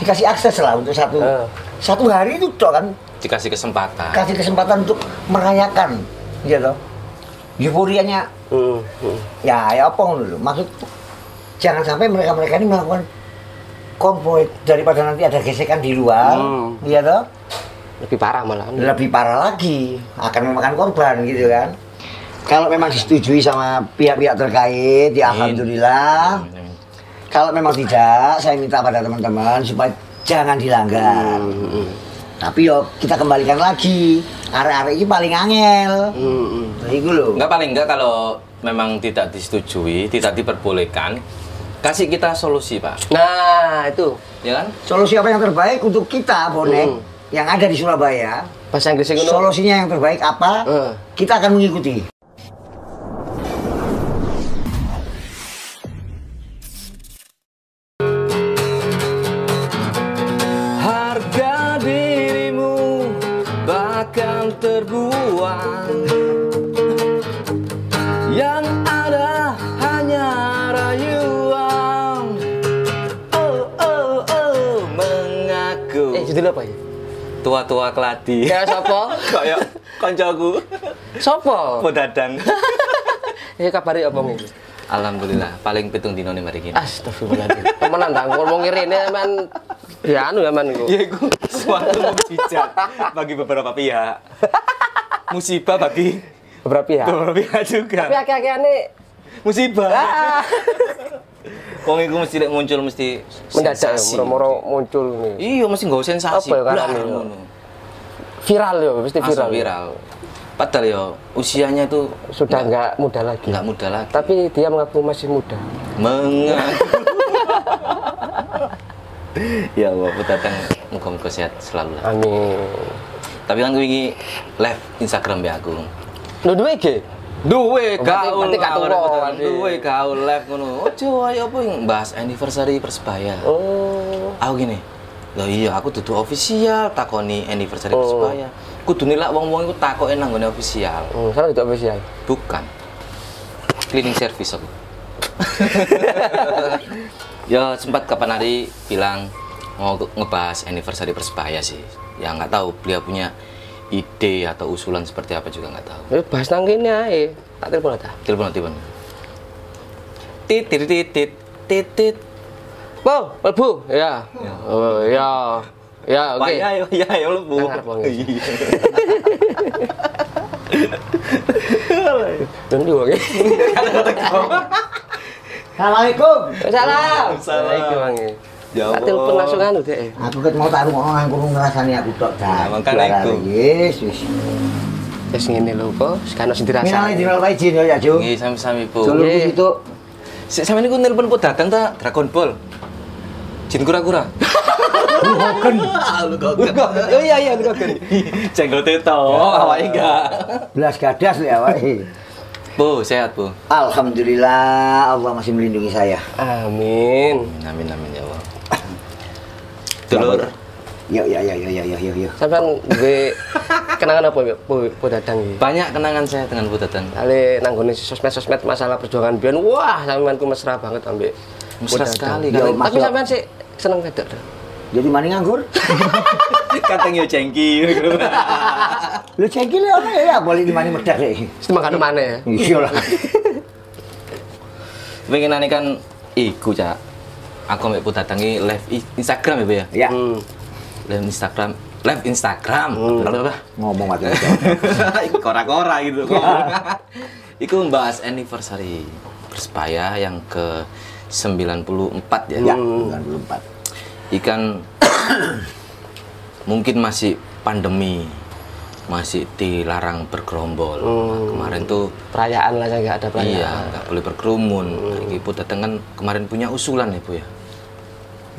dikasih akses lah untuk satu Eh. satu hari itu dok kan Dikasih kesempatan. kasih kesempatan untuk merayakan gitu euforianya hmm. ya ya apa lho maksud jangan sampai mereka mereka ini melakukan konvoy daripada nanti ada gesekan di luar Hmm. iya toh Lebih parah malah. lebih parah lagi akan memakan korban gitu kan kalau memang disetujui sama pihak-pihak terkait ya Amin. alhamdulillah Amin. Kalau memang tidak saya minta pada teman-teman supaya jangan dilanggar Hmm, hmm. tapi yo kita kembalikan lagi arek-arek ini paling angel Hmm, hmm. nah itu loh Enggak paling enggak kalau memang tidak disetujui, tidak diperbolehkan, kasih kita solusi, Pak. Nah, itu. Ya kan? solusi apa yang terbaik untuk kita bonek Hmm. yang ada di Surabaya Bahasa Inggrisnya solusinya yang terbaik apa Eh. kita akan mengikuti judul apa ya? Tua-tua keladi Ya sapa? Kayak koncoku Sapa? Podadang Eh kabari apa ngene? Alhamdulillah paling pitung dino nih mari gini Astagfirullahaladzim. Temenan dah ngomong ngene men ya anu ya men iku. Ya itu suatu mukjizat bagi beberapa pihak. Musibah bagi Beberapa pihak. beberapa pihak juga. Tapi akeh-akehane Musibah. ah, Wong iku mesti lek muncul mesti mendadak ya, sensasi. moro-moro muncul nih. Iya mesti nggak sensasi. Apa ya karane ya? ngono. Viral ya, pasti Langsung viral. viral. Padahal ya usianya itu Sudah enggak muda lagi. nggak muda lagi. Tapi dia mengaku masih muda. Mengaku. ya Allah, datang muka-muka sehat selalu lah. Amin. Tapi kan gue ini live Instagram ya aku. Lu duwe iki? Duwe Oh, berarti- gaul berarti berarti. Duwe gaul live ngono. Ojo ayo apa yang bahas anniversary Persebaya. Oh. Aku gini. Lah iya aku dudu official takoni anniversary Oh. Persebaya. Kudu nilai wong-wong iku takoke nang nggone official. Hmm, sana itu official. Bukan. Cleaning service aku. ya sempat kapan hari bilang mau ngebahas anniversary Persebaya sih. Ya nggak tahu beliau punya ide atau usulan seperti apa juga nggak tahu. Eh bahas nang kene ae. Tak telepon ta. Telepon telepon. Titit titit titit. Bu, Bu. Ya. Oh, ya. Ya, oke. Pak ya ya ya ya bu. Dan di wong. Assalamualaikum Salam. Salam. Ya Tak telepon langsung anu deh. aku ket mau taruh ngono aku ngrasani aku tok Nah, dah makanya iku. yes wis Wis ngene lho kok, sekarang sing Minale dirasa. dino wae jin ya Ju Nggih sami-sami Bu. Dulu Nggih. itu Sik sampeyan niku nelpon po datang ta Dragon Ball. Jin kura-kura. Hoken Lu kok. Oh iya iya lu kok. Jenggot itu. Awake enggak. belas gadas lho awake Bu, sehat Bu. Alhamdulillah Allah masih melindungi saya Amin. Amin amin ya Allah. Dulur. Yuk, ya, ya, ya, ya, ya, ya, ya. Sampeyan duwe kenangan apa ya, Bu, Bu Dadang iki? Banyak kenangan saya dengan Bu Tatang. Kali nanggone sosmed-sosmed masalah perjuangan biyen, wah sampean ku mesra banget ambek Bu Mesra Dadang. sekali, kan? Tapi sampean sih seneng wedok. Jadi mana nganggur? Kateng yo cengki. Lu cekil ya, ya, boleh di mana medak deh. Mesti makan mana ya? Iya lah. Pengenane kan iku, Cak. Aku mbek Bu Tatang iki live Instagram ya, Bu ya. Ya, Hmm. Live Instagram, live Instagram. Apa? ngomong. Iku kora-kora gitu. Iku membahas anniversary Persebaya yang ke 94 ya. Ya, 94. Ikan mungkin masih pandemi masih dilarang bergerombol. Nah, kemarin tuh Perayaan lah nggak ada perayaan. iya nggak boleh berkerumun. Nah, Ibu datang kan kemarin punya usulan ya bu ya.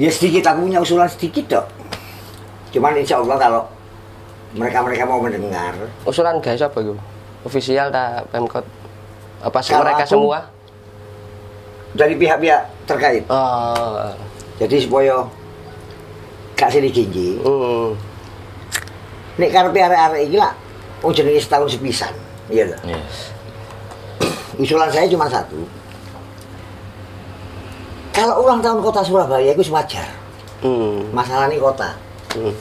Ya sedikit, aku punya usulan sedikit dok. Cuman insya Allah kalau mereka-mereka mau mendengar, Usulan guys apa itu? Official ta Pemkot? Apa sih Kalau mereka aku- semua? dari pihak-pihak terkait. Oh. Jadi supaya gak sini ginji. Hmm. Nek karepe arek-arek iki lah, wong jenenge setahun sepisan. Iya loh. Iya. Usulan saya cuma satu. Kalau ulang tahun kota Surabaya itu wajar. Hmm. masalah ini kota. Hmm.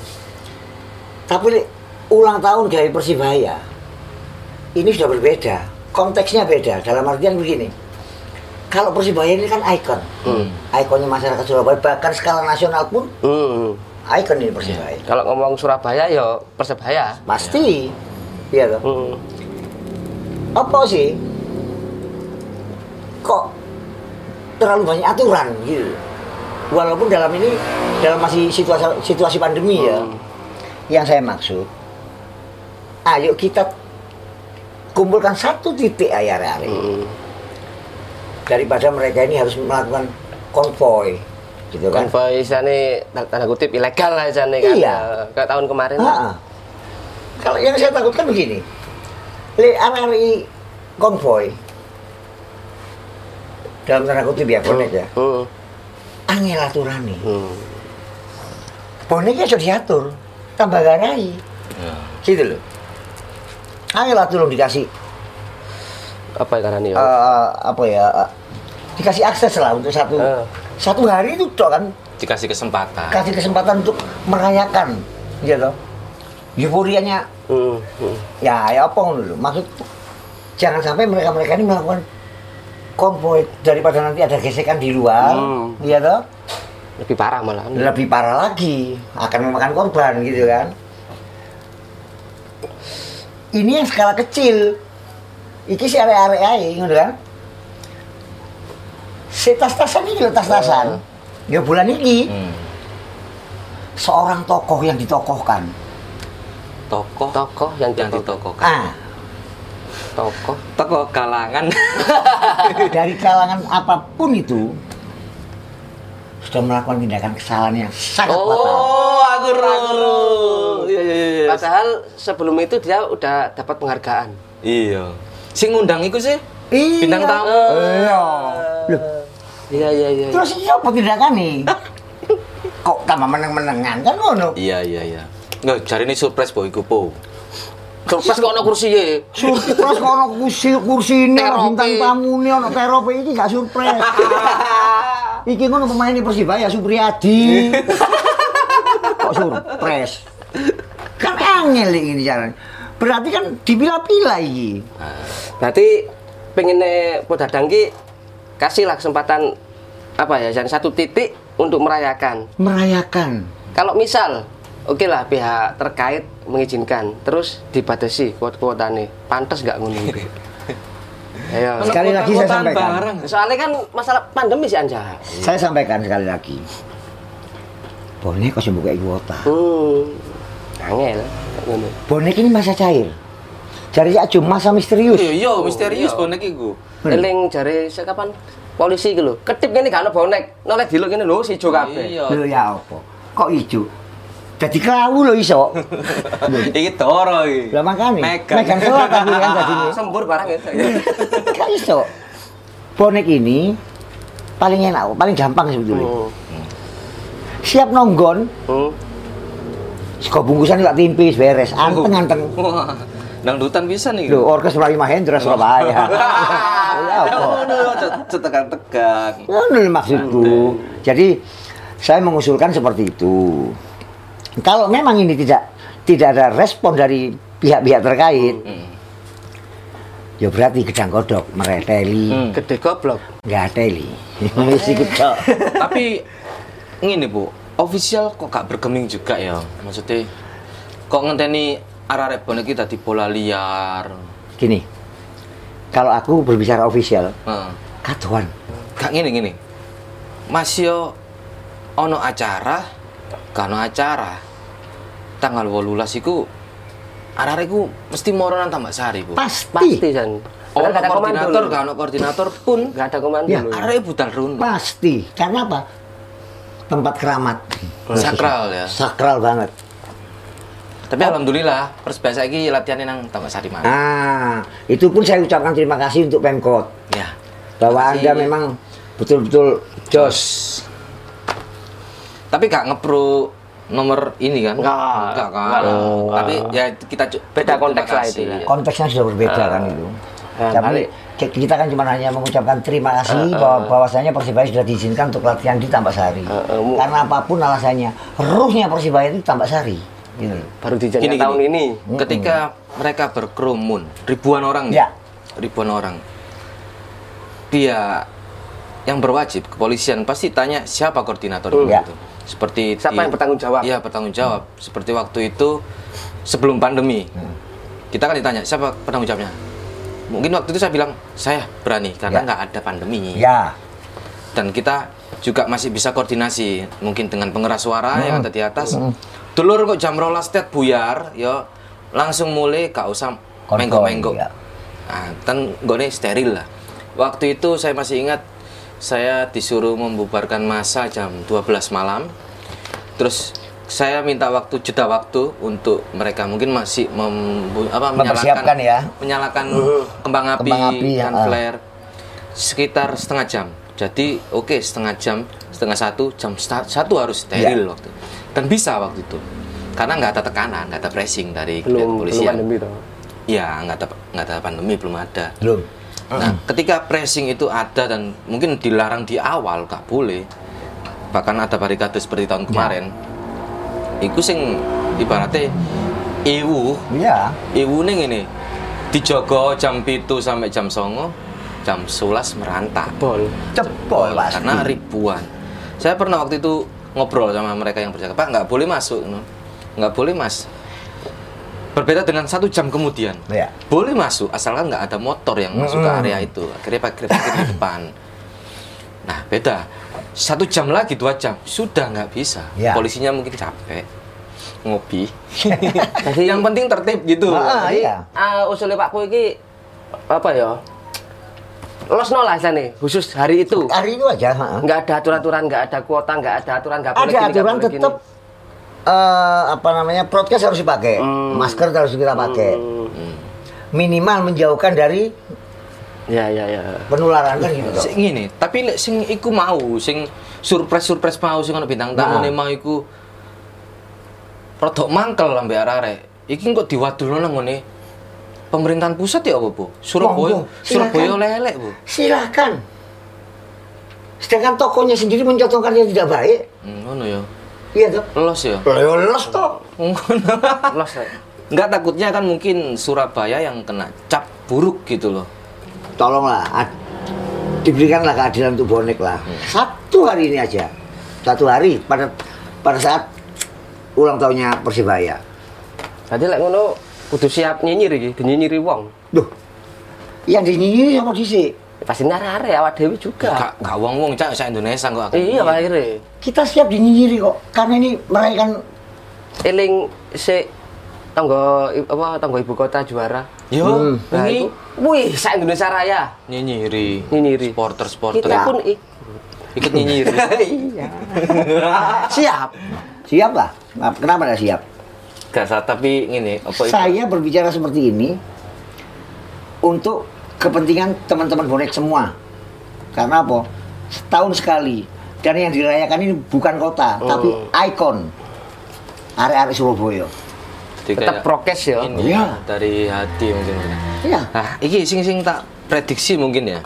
Tapi ulang tahun dari Persibaya ini sudah berbeda. Konteksnya beda. Dalam artian begini. Kalau Persibaya ini kan ikon. Hmm. Ikonnya masyarakat Surabaya. Bahkan skala nasional pun Hmm. ikon ini Persibaya. Kalau ngomong Surabaya ya Persebaya. Pasti. Iya toh. Hmm. Apa sih? Kok terlalu banyak aturan gitu. Walaupun dalam ini dalam masih situasi situasi pandemi ya. Hmm. Yang saya maksud, ayo kita kumpulkan satu titik ayar-ayar Hmm. daripada mereka ini harus melakukan konvoy gitu kan. Konvoy istilahnya tanda kutip ilegal lah istilahnya kan. Iya. Kayak tahun kemarin. Ah. Kalau yang saya takutkan begini, le RRI konvoy dalam tanda kutip ya bonek ya, Hmm. angel aturane. Hmm. Boneknya sudah diatur, tambah garai, Ya. gitu loh. Angel atur dikasih Apa ya karena ini? eh, apa ya, eh, dikasih akses lah untuk satu Eh. satu hari itu toh kan Dikasih kesempatan. kasih kesempatan untuk merayakan, gitu. Euforianya Hmm. Hmm. ya ya apa ngono lho maksud jangan sampai mereka mereka ini melakukan konvoy daripada nanti ada gesekan di luar Hmm. iya toh Lebih parah malah. lebih parah lagi akan memakan korban gitu kan ini yang skala kecil iki si area-area ngono kan si tas-tasan ini lho tas-tasan ya bulan ini Hmm. seorang tokoh yang ditokohkan Tokoh Tokoh yang yang ditokoh. ditokohkan. ah Tokoh. Tokoh kalangan. dari kalangan apa pun itu sudah melakukan tindakan kesalahan yang sangat fatal. oh, aku ru. Iya iya iya. Padahal sebelum itu dia udah dapat penghargaan. Iya. Sing ngundang iku sih Iya. bintang tamu. Iya. Loh, Iya iya iya. terus ini apa tindakan nih? Kok tambah meneng-menengan kan ngono? Iya iya iya. Nggak, cari ini surprise boy iku po. Surprise kok ono kursi ya. Surprise kok ono kursi kursi ini bintang tamu ini ono terope iki gak surprise. iki ngono pemain di Persibaya Supriyadi. kok surprise? Kan angel ini caranya. Berarti kan dipilah-pilah iki. Berarti pengennya Podadang ki kasihlah kesempatan apa ya, jadi satu titik untuk merayakan. Merayakan. Kalau misal, oke lah pihak terkait mengizinkan, terus dibatasi kuota-kuotanya, pantas nggak ngono itu? Ayo. Sekali lagi saya sampaikan. bareng. Soalnya kan masalah pandemi sih Anja. Saya sampaikan sekali lagi. Bonek kok buka kuota. Hmm. Angel. Bonek ini masa cair. Jadi aja masa misterius. Iya iya misterius bonek iku. Hmm. Eling jare sekapan polisi gitu. Ketip gini gak ada bonek. Noleh diluk gini lho si Jo kabeh. Iya. Lho ya apa? Kok ijo? Jadi kelawu lho iso. Iki toro iki. Lah makane. Megan. Megan selatan dulu kan jadi. Sembur barang ya. Gak iso. Bonek ini paling enak, paling gampang sebetulnya. Hmm. Siap nonggon, Hmm. sego bungkusan tak timpis beres, anteng-anteng. Dangdutan bisa nih. Lho, orkes Melayu Mahendra Surabaya. Ya apa? Ngono lho maksudku. Jadi saya mengusulkan seperti itu. Kalau memang ini tidak tidak ada respon dari pihak-pihak terkait, Hmm. ya berarti gedang kodok mereteli, Hmm. Gede goblok. nggak teli. Wis iku tok. Tapi ngene, Bu. Official kok gak bergeming juga ya. Maksudnya kok ngenteni arek-arek bonek iki dadi bola liar. Gini, kalau aku berbicara official, Heeh. kaduan. Gak ngene ngene. Mas yo ono acara, ono acara. Tanggal 18 iku arek-arek iku mesti moro nang Tambak Sari, Bu. Pasti, Pasti San. Kan gak ada koordinator, gak ono koordinator pun Gak ada komando. Ya, arek budal runo. pasti. Karena apa? Tempat keramat. Sakral ya. Sakral banget. Tapi alhamdulillah Persebaya saiki latihannya nang Tambak Sari mana. Ah, itu pun saya ucapkan terima kasih untuk Pemkot Ya. bahwa Anda memang betul-betul jos. Tapi gak ngepro nomor ini kan? Enggak. Enggak kan? Enggak lah. Tapi ya kita Beda konteks lah itu ya. ya. Konteksnya sudah berbeda kan itu. Nah, Tapi kita kan cuma hanya mengucapkan terima kasih bahwa bahwasanya Persibaya sudah diizinkan untuk latihan di Tambak Sari. Uh, uh, Karena apa pun alasannya, ruhnya Persibaya itu Tambak Sari. Gitu. loh. Baru Gini, tahun gini. ini. Ketika mereka berkerumun, ribuan orang Ya. nih, ribuan orang. Pihak yang berwajib kepolisian pasti tanya siapa koordinator Ya. itu. Seperti Siapa yang bertanggung jawab? Iya, bertanggung jawab. Seperti waktu itu sebelum pandemi. Kita kan ditanya siapa penanggung jawabnya. Mungkin waktu itu saya bilang saya berani karena Ya. nggak ada pandemi. Ya, dan kita juga masih bisa koordinasi mungkin dengan pengeras suara yang ada di atas dulur kok jam rolas tet buyar yo langsung mulai gak usah menggo-menggo ya. nah, kan gue steril lah waktu itu saya masih ingat saya disuruh membubarkan masa jam 12 malam terus saya minta waktu jeda waktu untuk mereka mungkin masih mem- apa, Mempersiapkan ya. menyalakan kembang api, Kembang api, dan ya, ah. flare sekitar setengah jam. Jadi oke setengah jam, setengah satu jam satu harus steril Ya. waktu dan bisa waktu itu karena nggak ada tekanan, nggak ada pressing dari Belum belum kepolisian. pandemi toh. Iya nggak ada nggak ada pandemi belum ada. belum. Nah ketika pressing itu ada dan mungkin dilarang di awal nggak boleh bahkan ada barikade seperti tahun kemarin. Iku sing ibaratnya iwu Iya. Ibu ning ini dijogo jam pitu sampai jam songo jam 11 merantau Bol. Cepol pasti. karena ribuan saya pernah waktu itu ngobrol sama mereka yang berjaga pak nggak boleh masuk nggak boleh mas berbeda dengan satu jam kemudian Ya. boleh masuk asalkan nggak ada motor yang masuk ke area itu akhirnya parkir parkir di depan nah beda satu jam lagi dua jam sudah nggak bisa Ya. polisinya mungkin capek ngopi Jadi yang penting tertib gitu Ah, Jadi, iya. ah, usulnya Pak iki apa ya? Losno lah nih, khusus hari itu. Hari itu aja. Nggak ada aturan-aturan, nggak ada kuota, nggak ada aturan, nggak boleh Ada gini, aturan boleh gini. tetap eh, apa namanya broadcast harus dipakai, Hmm. masker harus kita pakai, Hmm. minimal menjauhkan dari Ya, ya, ya. penularan kan gitu. Sing ngene, tapi sing iku mau, sing surprise-surprise mau sing ono bintang tamu Nah. ne mau iku rodok mangkel ambek arek-arek. Iki kok diwadulno nang ngene pemerintahan pusat ya apa, Bu? Surabaya, Monggo, Surabaya lelek, Bu. Silakan. Sedangkan tokonya sendiri mencontohkan yang tidak baik, Hmm, ngono ya. Iya toh. Los ya. Lolos toh. Los. ya. Enggak takutnya kan mungkin Surabaya yang kena cap buruk gitu loh. Tolonglah, diberikanlah keadilan untuk bonek lah. Hmm. Satu hari ini aja, satu hari pada pada saat ulang tahunnya Persibaya. Jadi lek ngono kudu siap nyinyir iki, dinyinyiri wong. Duh, yang dinyinyiri sama disi. Pasti nare-nare awak dewi juga. Gak gak wong-wong cak sak Indonesia kok. Iya, Pak akhirnya. Kita siap dinyinyiri kok, karena ini merayakan Eling si tangga i- apa tangga ibu kota juara. Yo, Hmm. Nah, ini itu, wih, sa Indonesia Raya. nyinyiri. Nyinyiri. Supporter-supporter. Kita pun i- ikut nyinyiri. iya. Siap. siap lah. Kenapa nggak siap? Gak salah, tapi ini apa? Saya berbicara seperti ini untuk kepentingan teman-teman bonek semua. Karena apa? Setahun sekali. Dan yang dirayakan ini bukan kota, tapi ikon. Area-area Surabaya. Jadi Tetap kayak prokes ya. Ini Iya. ya, dari hati mungkin. Iya. Nah, iki sing sing tak prediksi mungkin ya.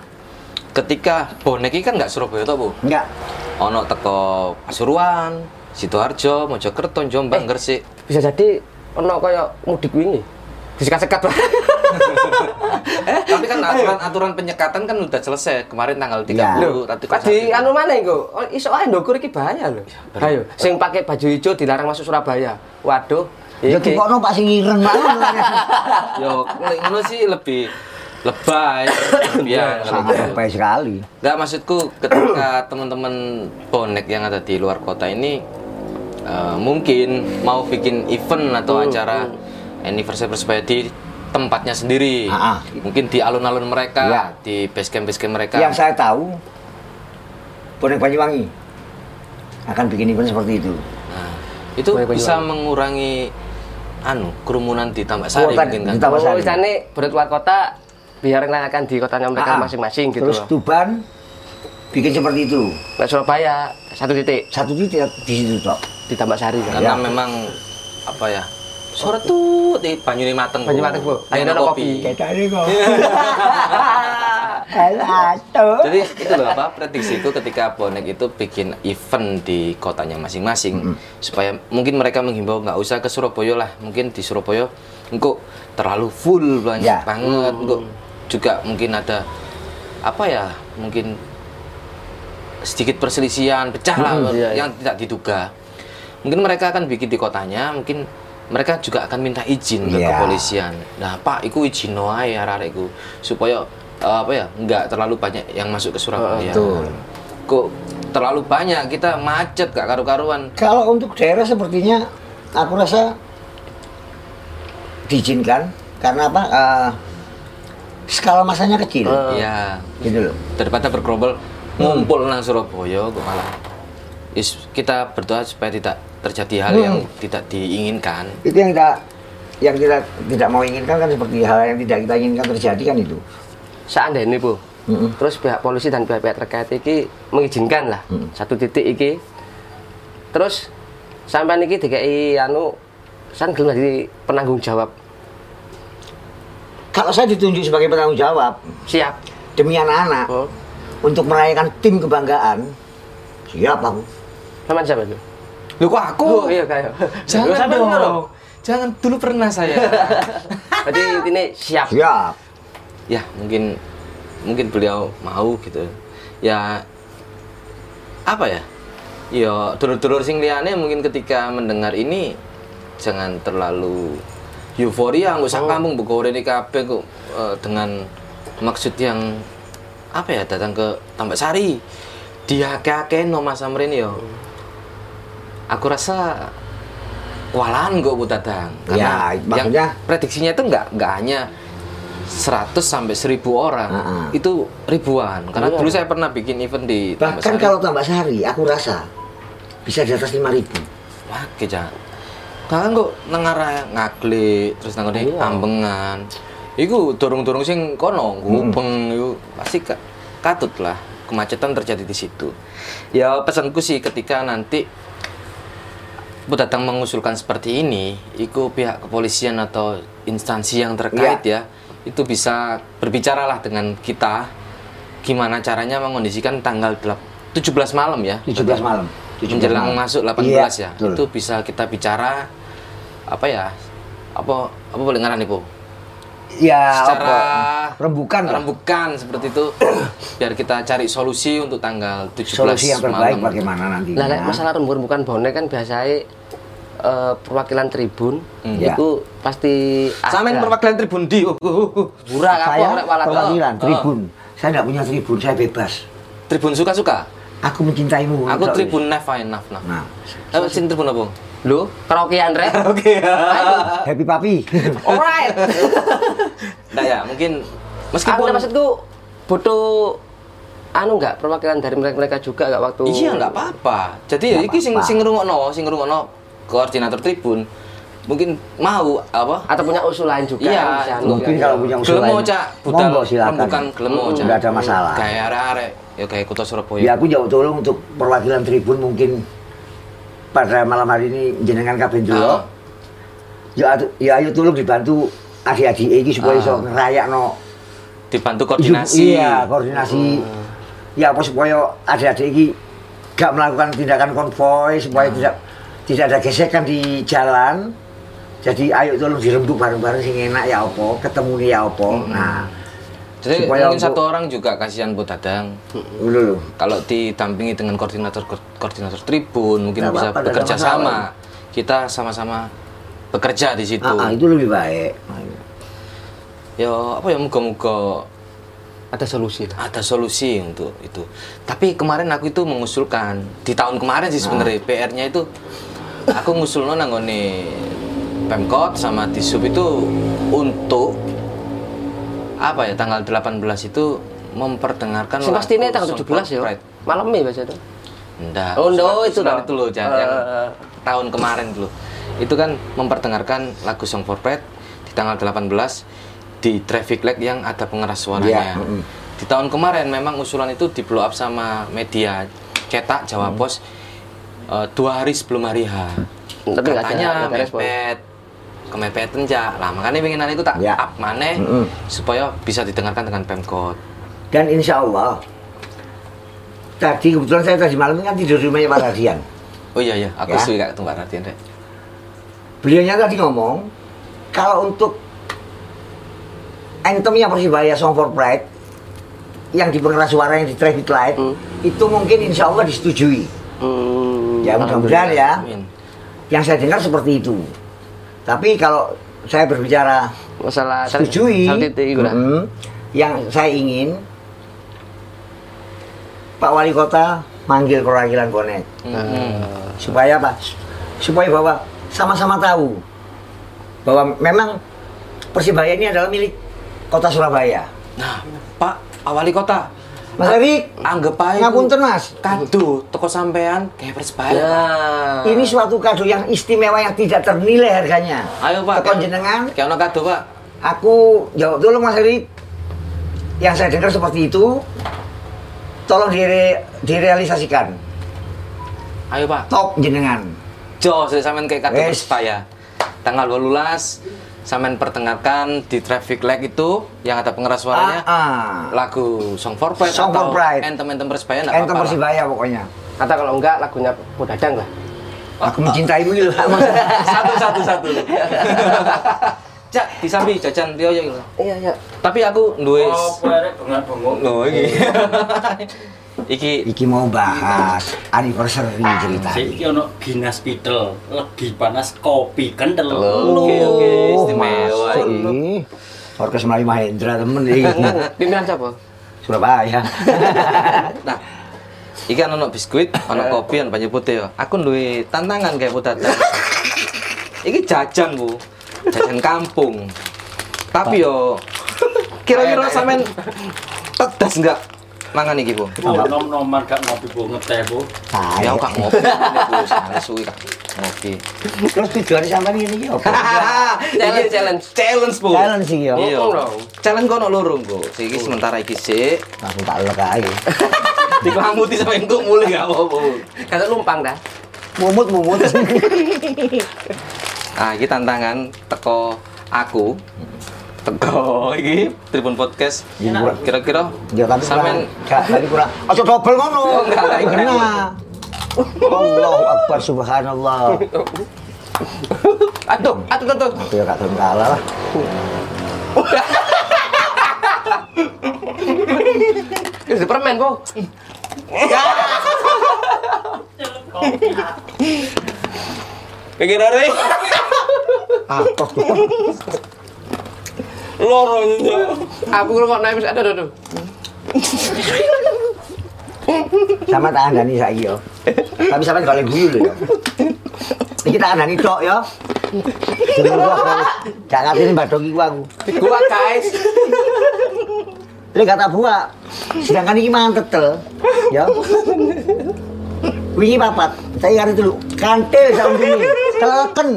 Ketika bonek iki kan nggak Surabaya toh, Bu. Enggak. Ono teko Pasuruan, Sidoarjo, Mojokerto, Jombang, Eh. Gresik. Bisa jadi ono kaya mudik wingi. Disikat-sekat Pak. Tapi kan aturan aturan penyekatan kan udah selesai kemarin tanggal 30 Iya. Lho, tadi Tadi anu mana iku? Oh, iso ae ndokur iki bahaya lho. Ayo, sing pakai baju hijau dilarang masuk Surabaya. Waduh. Ya kok Pak sing ireng banget. Yo, ngono sih lebih lebay. ya, Sangat baik sekali. Enggak maksudku ketika teman-teman bonek yang ada di luar kota ini eh, mungkin mau bikin event atau Hmm, acara anniversary Persebaya di tempatnya sendiri. Ah. Mungkin di alun-alun mereka, Ya. di base camp base camp mereka. Yang saya tahu, bonek Banyuwangi akan bikin event seperti itu. Nah, itu Boleh bisa Banyuwangi. mengurangi anu kerumunan di Tambak Sari Kuota mungkin kan. di Tambak Oh, Sari. isane berat luar kota biar ngelayakan di kotanya mereka masing-masing gitu. Terus Tuban bikin seperti itu. Nah, Surabaya satu titik Satu titik di situ toh. di Tambak Sari kan. Karena Ya. memang apa ya? Sore tuh di Banyune Mateng. Banyu Mateng, Bu. Ayo Ayo kopi. tadi kok. Jadi itu loh apa prediksiku ketika bonek itu bikin event di kotanya masing-masing supaya mungkin mereka menghimbau nggak usah ke Surabaya lah mungkin di Surabaya engkau terlalu full banyak Ya. banget engkau juga mungkin ada apa ya mungkin sedikit perselisihan pecah lah iya, iya. yang tidak diduga mungkin mereka akan bikin di kotanya mungkin mereka juga akan minta izin ke Iya. kepolisian nah pak iku izin wae arek-arekku supaya eh, apa ya nggak terlalu banyak yang masuk ke Surabaya Betul. kok terlalu banyak kita macet gak karu-karuan Kalau untuk daerah sepertinya aku rasa diizinkan karena apa? eh, skala masanya kecil. ya Gitu loh. daripada bergerombol ngumpul nang Surabaya kok malah Is, kita berdoa supaya tidak terjadi hal yang tidak diinginkan Itu yang kita yang kita tidak mau inginkan kan seperti hal yang tidak kita inginkan terjadi kan itu. Seandainya bu, Mm-mm. terus pihak polisi dan pihak-pihak terkait ini mengizinkan lah satu titik iki. Terus sampai niki DKI anu san gelem jadi penanggung jawab. Kalau saya ditunjuk sebagai penanggung jawab Siap. demi anak-anak Oh. untuk merayakan tim kebanggaan, siap aku. Sama siapa itu? Lu kok aku? Oh iya kayak. jangan Lu sampai dong. dulu dong. jangan dulu pernah saya. Berarti ini siap. Siap. ya mungkin mungkin beliau mau gitu. Ya apa ya? Ya dulur-dulur sing liyane mungkin ketika mendengar ini jangan terlalu euforia nggak usah kampung buka ini kabeh kok eh, dengan maksud yang apa ya datang ke Tambak Sari. Dia kakek no Mas Amrin yo aku rasa kewalahan kok bu datang karena Ya, maksudnya- yang prediksinya itu nggak nggak hanya 100 sampai 1000 orang Ah, ah. itu ribuan karena Iya. dulu saya pernah bikin event di Tambak Bahkan Sari. kalau tambah sehari, aku rasa bisa di atas 5000 Wah, kejan. Kakak kok nang arah ngaglik terus nang ngene Iya. ambengan. Iku dorong-dorong sing kono, gubeng iku pasti ka- katut lah kemacetan terjadi di situ. Ya pesanku sih ketika nanti Bu datang mengusulkan seperti ini, iku pihak kepolisian atau instansi yang terkait ya, itu bisa berbicaralah dengan kita gimana caranya mengondisikan tanggal delap- 17 malam ya. 17 malam. 17 menjelang malam. masuk 18 Iya, ya betul. itu bisa kita bicara apa ya apa apa boleh ngaran ibu Ya, secara apa? rembukan lah. rembukan seperti itu biar kita cari solusi untuk tanggal 17 Solusi yang terbaik malam. bagaimana nantinya. Nah, masalah rembur bukan bonek kan biasanya eh, perwakilan tribun Hmm. itu pasti Samain ada. perwakilan tribun di uh, uh, uh, uh. Apa saya walat perwakilan Oh. tribun. Saya tidak punya tribun, saya bebas. tribun suka-suka Aku mencintaimu. aku tribun naf naf naf Nah, Apa tribun apa Lu karaokean rek. oke happy papi. Alright. nah ya mungkin Aku meskipun maksudku butuh anu enggak perwakilan dari mereka mereka juga enggak waktu Iya nggak apa-apa. Jadi ya Nggak iki sing apa-apa. sing ngrungokno, sing ngrungokno koordinator tribun mungkin mau apa? atau punya usulan juga Iya, Mungkin kalau punya usulan. Gelem mau cak budal silakan. rembukan gelem mau cak. Nggak ada masalah. Kayak arek-arek ya kayak kota Surabaya. Ya aku jauh tolong untuk perwakilan tribun mungkin pada malam hari ini jenengan kabeh dulu. Ah. Ya, ya ayo tolong dibantu adik-adik ini supaya iso ngerayakno Dibantu koordinasi. Iya, koordinasi. Ya apa supaya adik-adik ini gak melakukan tindakan konvoy supaya Ah. tidak tidak ada gesekan di jalan. Jadi ayo tolong dirembuk bareng-bareng sing enak ya apa, ketemu nih ya apa. Hmm. Nah, Jadi supaya mungkin satu orang juga kasihan buat dadang. Kalau didampingi dengan koordinator koordinator tribun mungkin bisa ada bekerja masalah. sama. Kita sama-sama bekerja di situ. Ah, ah, itu lebih baik. Ya apa ya moga-moga ada solusi lah ada solusi untuk itu. Tapi kemarin aku itu mengusulkan di tahun kemarin sih sebenarnya PR-nya itu aku ngusulno nanggone Pemkot sama Disub itu untuk apa ya tanggal 18 itu memperdengarkan Sing pasti ini tanggal Song 17 ya. Malam ya biasa itu. Enggak. Oh, usulan- itu itu loh, Jan, yang Eh. tahun kemarin dulu. Itu kan memperdengarkan lagu Song for Pride di tanggal 18 di traffic light yang ada pengeras suaranya. Mm-mm. Di tahun kemarin memang usulan itu di blow up sama media cetak Jawa Hmm. Pos eh, dua hari sebelum hari H. Tapi Katanya mepet kemepetan ja lah makanya pengenan itu tak Ya. up maneh Mm-mm. supaya bisa didengarkan dengan pemkot Dan insya Allah tadi kebetulan saya tadi malam kan tidur di rumahnya Pak Radian. Oh iya iya, aku Ya. suka ketemu Pak Radian deh. Beliaunya tadi ngomong kalau untuk anthemnya Persibaya Song for Pride yang di pengeras suara yang di traffic light Hmm. itu mungkin insya Allah disetujui. Hmm, Ya mudah-mudahan ya. Amin. Yang saya dengar seperti itu. Tapi kalau saya berbicara Masalah setujui, Satu titik iku lah. mm, yang saya ingin Pak Wali Kota manggil perwakilan bonek Hmm. supaya apa? Supaya bahwa sama-sama tahu bahwa memang Persibaya ini adalah milik Kota Surabaya. Nah, Pak Wali Kota, Mas Erik, anggap aja ngapunten Mas. kado toko sampean kayak Persebaya. Pak. Nah, Ini suatu kado yang istimewa yang tidak ternilai harganya. Ayo Pak. Tekon jenengan, Kayak ono kado Pak. aku jawab dulu Mas Erik. Yang saya dengar seperti itu, tolong dire- direalisasikan. Ayo Pak. Top jenengan. Jo, saya sampean kayak kado. Persebaya. Tanggal 12 sampean perdengarkan di traffic light itu yang ada pengeras suaranya. Ah, ah. Lagu Song for Pride Song for atau Pride. anthem-anthem Persebaya enggak Enten apa-apa. lah. Persibaya pokoknya. kata kalau enggak lagunya Podadang lah. Aku mencintaimu gitu. satu satu satu. Cak, disambi jajan dia ya. Iya, iya. Tapi aku duwe Oh, perek bengak-bengok. Loh, iki. iki Iki mau bahas anniversary cerita. Saiki ono Guinness Beetle, legi panas kopi kental. Oke, oke, istimewa iki. ini. Orkes Melayu Mahendra temen iki. Pimpinan siapa? Surabaya. Nah, iki kan ono biskuit, ono kopi, ono banyu putih ya. Aku duwe tantangan kayak putatan. iki jajan, Bu. Jajan kampung. Tapi yo kira-kira sampean tedas enggak mangan iki, Bu? Bu, nom-noman gak ngopi bu ngeteh bu. Ya Saya. aku gak ngopi, Bu. Sangat suwi gak ngopi. Terus tujuannya sampai ini iki apa? Challenge, challenge. Challenge, Bu. Challenge iki ya. Iya. Oh. Challenge kono loro, Bu. Iki sementara iki sik. Langsung tak lek ae. Dikelamuti sampe engko mulai gak apa-apa. Bu. Kata lumpang dah. Mumut mumut. Nah, iki tantangan teko aku. Teko iki Tribun Podcast. Kira-kira Ya tapi sampean kurang. Gak tadi kurang. Ojo double ngono. Oh, enggak. Kena. Allahu Akbar subhanallah. Aduh, aduh, aduh. Aku ya gak gelem kalah lah. Ini di permen, Bu. pengen hari Ah, kok tuh. loronya. Aku kok naik aduh, aduh. Sama tak andani saiki yo. Tapi sampean gak oleh guyu lho yo. Iki tak andani tok yo. Gak ngerti mbadok iku aku. Gua guys. Lek kata buah, sedangkan ini mangan tetel, ya. Wingi papat, saya ngerti dulu, kantil sama ini, teleken.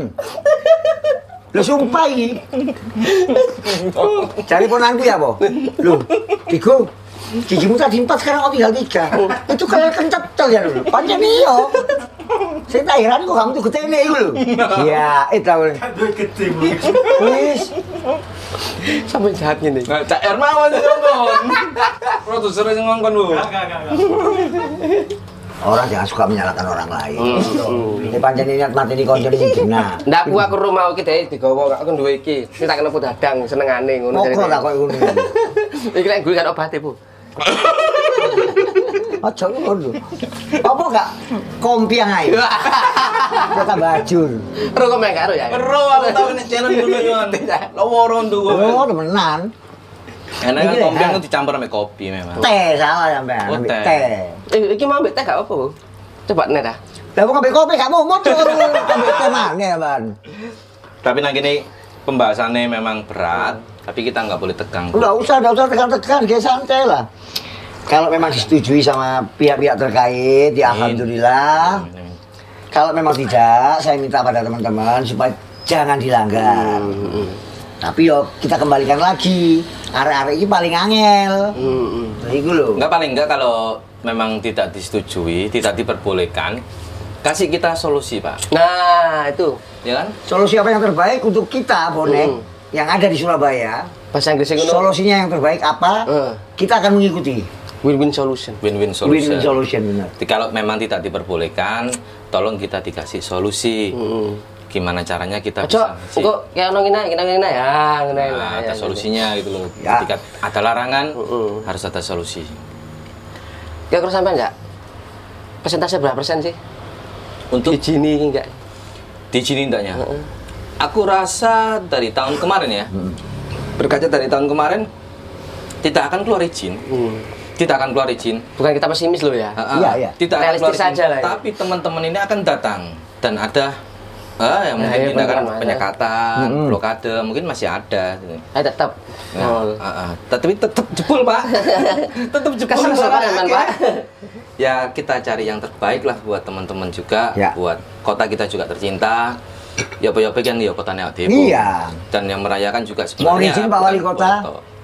Lo sumpah ini. Cari ponanku ya, Bo. Lo, Tigo, gigimu tadi empat, sekarang kok tinggal tiga. Itu kayak kencetel ya, lo. Panjang iyo. Saya tak heran kok kamu tuh ketene itu lo. Ya, itu tau. Aduh gede. Wis, Sampai jahat gini. Nah, Cak Ermawan sih ngongkon. Produser sing ngongkon, Bu. Gak, gak, gak, gak. Orang jangan suka menyalahkan orang lain. Ini pancen niat mati di konco di jenah. Ndak aku aku rumah iki dhewe digawa aku duwe iki. Iki tak kena podadang senengane ngono Mokro tak kok ngono. Iki lek gue kan obate, Bu. Aja ngono. Apa gak kompiang ae? Kita bajur. Ro kok mek karo ya. Ero aku tau nek challenge dulu yon. Loworo nduwe. Oh, temenan. Enak kan ha? itu dicampur sama kopi memang. Teh salah sampean, Oh, teh. teh. Eh, iki mau mbek teh gak apa? Coba nih dah. Lah kok ambil kopi gak mau motor. Ambil teh mana, Ban? Tapi nang kene pembahasannya memang berat, tapi kita nggak boleh tegang. Enggak usah, enggak usah tekan-tekan, kayak santai lah. Kalau memang disetujui sama pihak-pihak terkait, ya alhamdulillah. Kalau memang tidak, saya minta pada teman-teman supaya jangan dilanggar. Tapi yo kita kembalikan lagi. Arek-arek ini paling angel. Heeh. Nah, itu loh. Enggak paling enggak kalau memang tidak disetujui, tidak diperbolehkan, kasih kita solusi, Pak. Nah, itu. Ya kan? Solusi apa yang terbaik untuk kita, bonek? Hmm. yang ada di Surabaya, Bahasa Inggris solusinya yang terbaik apa? Eh. Kita akan mengikuti. Win-win solution. Win-win Win-win solution. solution benar. Jadi kalau memang tidak diperbolehkan, tolong kita dikasih solusi. Gimana caranya kita Ojo, bisa engko kayak ono ngene, ngene ngene ya, ngene. Nah, ada solusinya gitu loh. Ya. Ketika ada larangan, Mm-mm. harus ada solusi. Kira kira sampai enggak? Persentase berapa persen sih? Untuk Dijini enggak? di sini enggaknya? Aku rasa dari tahun kemarin ya, berkaca dari tahun kemarin, tidak akan keluar izin. Hmm. Tidak akan keluar izin. Bukan kita pesimis loh ya. Ah, ah, Iya, iya. Tidak akan Realistis keluar izin. saja lah ya. Tapi teman-teman ini akan datang dan ada ah, yang Nah, mungkin iya, tindakan penyekatan, blokade, mungkin masih ada. Eh tetap. Nah, Nol. ah, ah. tapi tetap jebol pak, tetap jebol. Teman, Pak. Ya kita cari yang terbaik lah buat teman-teman juga, Ya. buat kota kita juga tercinta. Ya apa kan ya kotanya Depok. Iya. Dan yang merayakan juga Mohon sebenarnya izin Pak Wali Kota,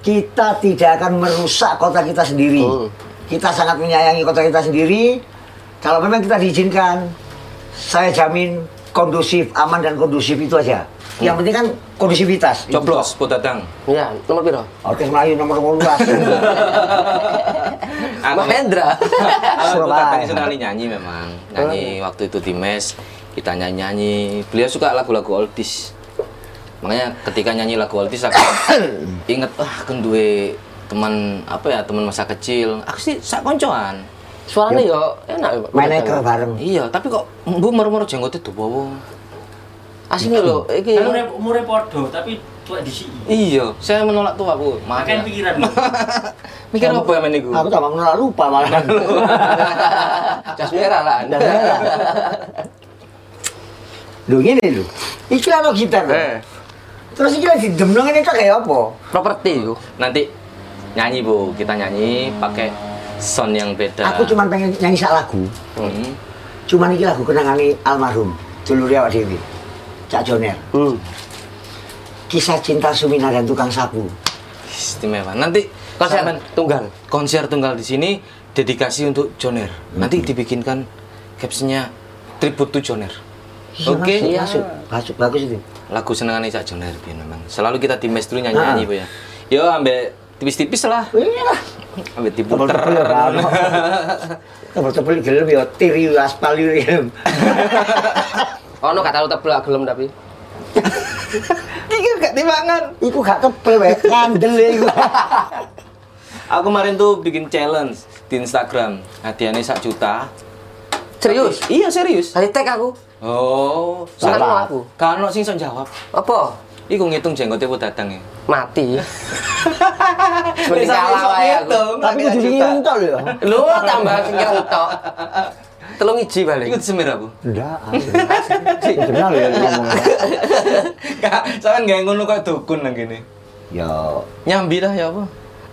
kita tidak akan merusak kota kita sendiri. Hmm. Kita sangat menyayangi kota kita sendiri. Kalau memang kita diizinkan, saya jamin kondusif, aman dan kondusif itu aja. Yang penting kan kondusivitas. Coblos, Podadang. Iya, nomor piro? Orkes Melayu nomor 12. Mahendra. Aku Surabaya. katanya sekali nyanyi memang nyanyi waktu itu di mes kita nyanyi nyanyi beliau suka lagu-lagu oldies makanya ketika nyanyi lagu oldies aku inget ah kan teman apa ya teman masa kecil aku sih sak koncoan Suaranya yo enak. yo, Pak. Main eker bareng. iya tapi kok bu moro-moro jenggotnya tuh bawa Asing lho, iki. Kan umure umure podo tapi tuwek disi. iya saya menolak tua bu maaf Makan ya. pikiran. mikir apa ya men iku Aku tak mau menolak lupa malah. Jas merah lah. Dan merah. Lho gini lho. Iki ana gitar. Eh, Terus iki lagi demlong ini tak kayak apa? properti yo. nanti nyanyi bu kita nyanyi pakai sound yang beda Aku cuma pengen nyanyi sak lagu. Hmm. Cuman iki lagu kenangane almarhum dulur awak dhewe. Cak Joner. Hmm. Kisah cinta Sumina dan tukang sapu. istimewa nanti Konser sampean- tunggal. konser tunggal di sini dedikasi untuk Joner. Nanti dibikinkan captionnya tribute to Joner. Iya, Oke. masuk, Iya. masuk, masuk, bagus itu. Lagu senengannya Cak Joner biar memang. Selalu kita di mes dulu nyanyi-nyanyi, Bu ya. Yo ambek tipis-tipis lah. Iya diputer. Tebel-tebel ya kan. Tebel-tebel gelem ya tiri aspal yo gelem. Ono gak terlalu tebel gelem tapi. Iki gak dimangan. Iku gak tebel wae, kandel ya iku. Aku kemarin tuh bikin challenge di Instagram. Hadiahnya sak juta. Serius? Iya serius. Tadi tag aku. Oh, Salah. lo aku. Kan sing iso jawab. Apa? Iku ngitung jenggotnya bu datang ya. Mati. Mending kalah wae aku. Tapi kudu dingin tok lho. Lu tambah sing entok. Telung iji balik. Ikut semir aku. Ndak. Kenal ya ngomong. Kak, sampean gak ngono kayak dukun nang kene. Ya Nyambi lah ya apa?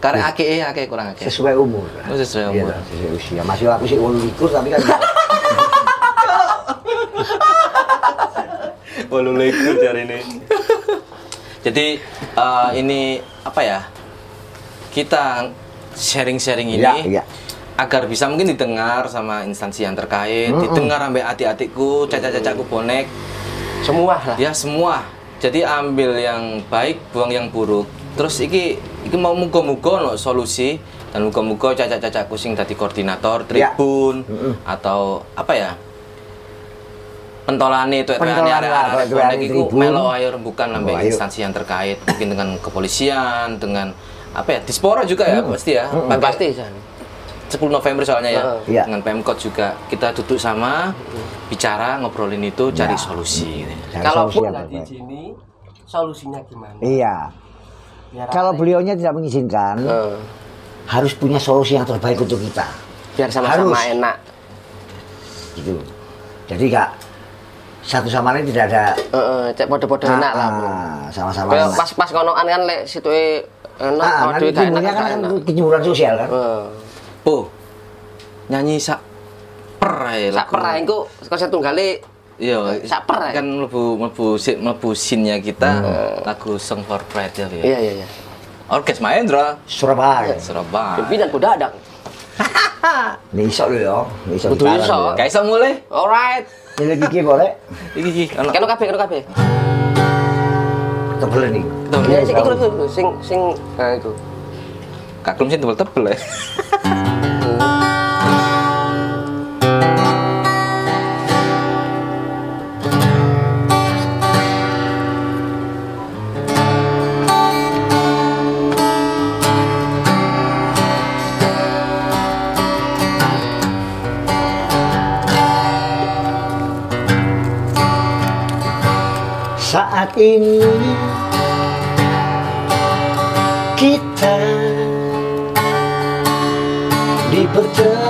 Karek akeh akeh kurang akeh. sesuai umur. Oh, sesuai Iya, umur. sesuai usia. Masih aku sih 28 tapi kan Walu leku cari ini. Jadi eh, ini apa ya? Kita sharing-sharing ini Iya, iya. agar bisa mungkin didengar sama instansi yang terkait, didengar sampai adik-adikku, caca-cacaku bonek, Semua lah. ya semua. Jadi ambil yang baik, buang yang buruk. Terus iki iki mau muga-muga no solusi dan muga-muga caca-cacaku sing dadi koordinator Ya. tribun Mm-mm. atau apa ya? Pentolane itu Pentolan lah, arek-arek bonek iku melo ayo rembukan sampai instansi yang terkait, mungkin dengan kepolisian, dengan apa ya? Dispora juga ya pasti ya. Hmm, Pakai Pasti San. 10 November soalnya ya. Heeh. Iya. Dengan Pemkot juga kita duduk sama bicara ngobrolin itu cari Ya. solusi gitu. Cari Kalaupun solusi yang nggak terbaik. diizini, solusinya gimana? Iya. Biar Kalau apa? beliaunya tidak mengizinkan, Eh, harus punya solusi yang terbaik untuk kita. biar sama-sama Harus. enak. Gitu. Jadi kak satu sama lain tidak ada Eh, eh, cek podo-podo enak lah. ah, sama-sama enak. pas-pas konoan kan lek situ enak, Nah, kalau duit gak enak kan kan sosial kan. Po, nyanyi sak per ae Sak lagu. perah iku konser tunggale Iya, sak per kan mlebu mlebu si- mlebu scene-nya kita lagu Song for Pride ya. Iya iya iya. Orkes Mahendra Surabaya. Surabaya. Pimpinan Budadang. Nih iso lho ya. Nih iso. Kudu iso. Kayak iso mulai. Alright. Ini lagi ki boleh. Iki iki ono. Keno kabeh keno kabeh. Tebel nih. Ya, sing iku lho, sing sing nah iku. Kak Klum sih tebel-tebel ya. Saat ini but then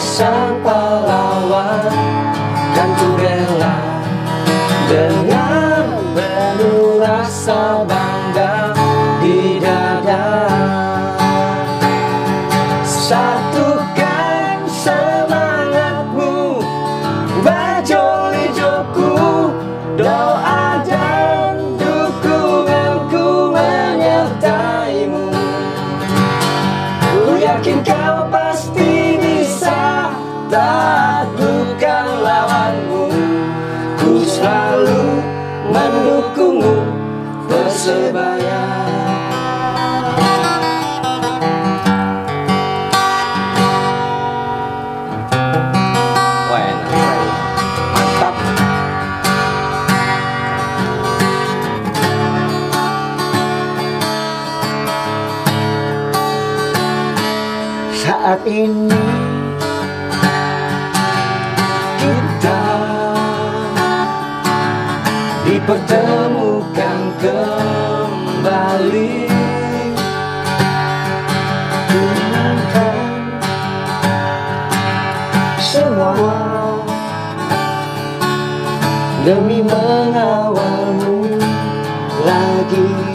sang pahlawan Dan ku rela dengan dipertemukan kembali. Menangkan semua demi mengawalmu lagi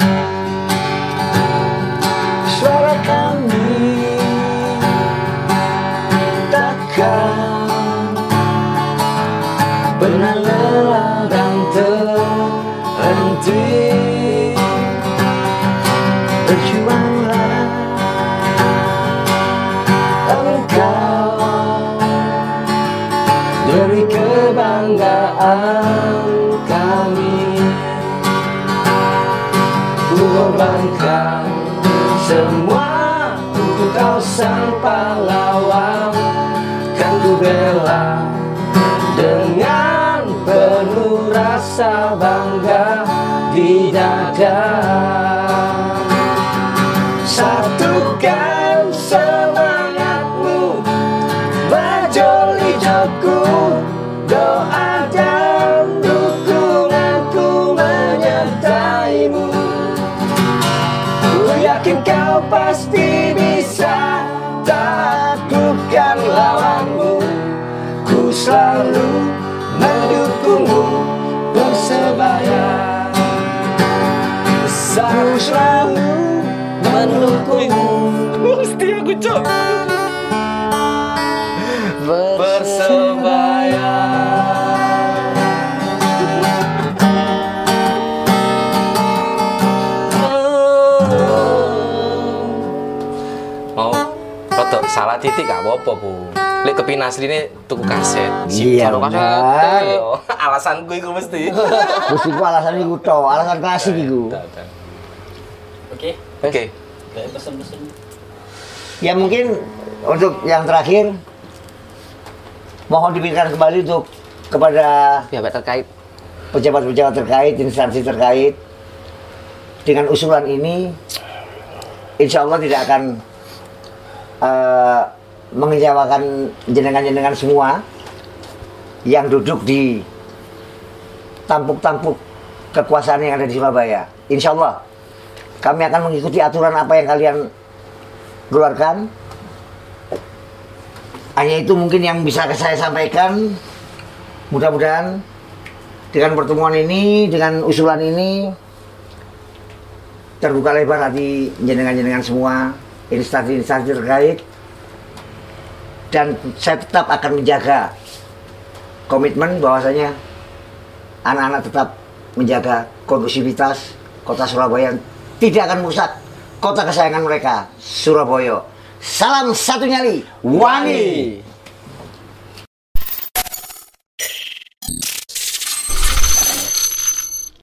bela dengan penuh rasa bangga di dada titik gak apa-apa, Bu. Lek kepin asline tuku kaset. Iya, kaset yo. Alasanku iku mesti. Terus iku alasan iku to, alasan klasik iku. Oke, Oke. kayak pesen-pesen. Ya mungkin untuk yang terakhir mohon dipikirkan kembali untuk kepada pihak terkait pejabat-pejabat terkait, instansi terkait dengan usulan ini insya Allah tidak akan eh, mengecewakan jenengan-jenengan semua yang duduk di tampuk-tampuk kekuasaan yang ada di Surabaya. Insya Allah kami akan mengikuti aturan apa yang kalian keluarkan. Hanya itu mungkin yang bisa saya sampaikan. Mudah-mudahan dengan pertemuan ini, dengan usulan ini, terbuka lebar hati jenengan-jenengan semua, instansi-instansi terkait, dan saya tetap akan menjaga komitmen bahwasanya anak-anak tetap menjaga kondusivitas kota Surabaya tidak akan merusak kota kesayangan mereka Surabaya. Salam satu nyali, Wani.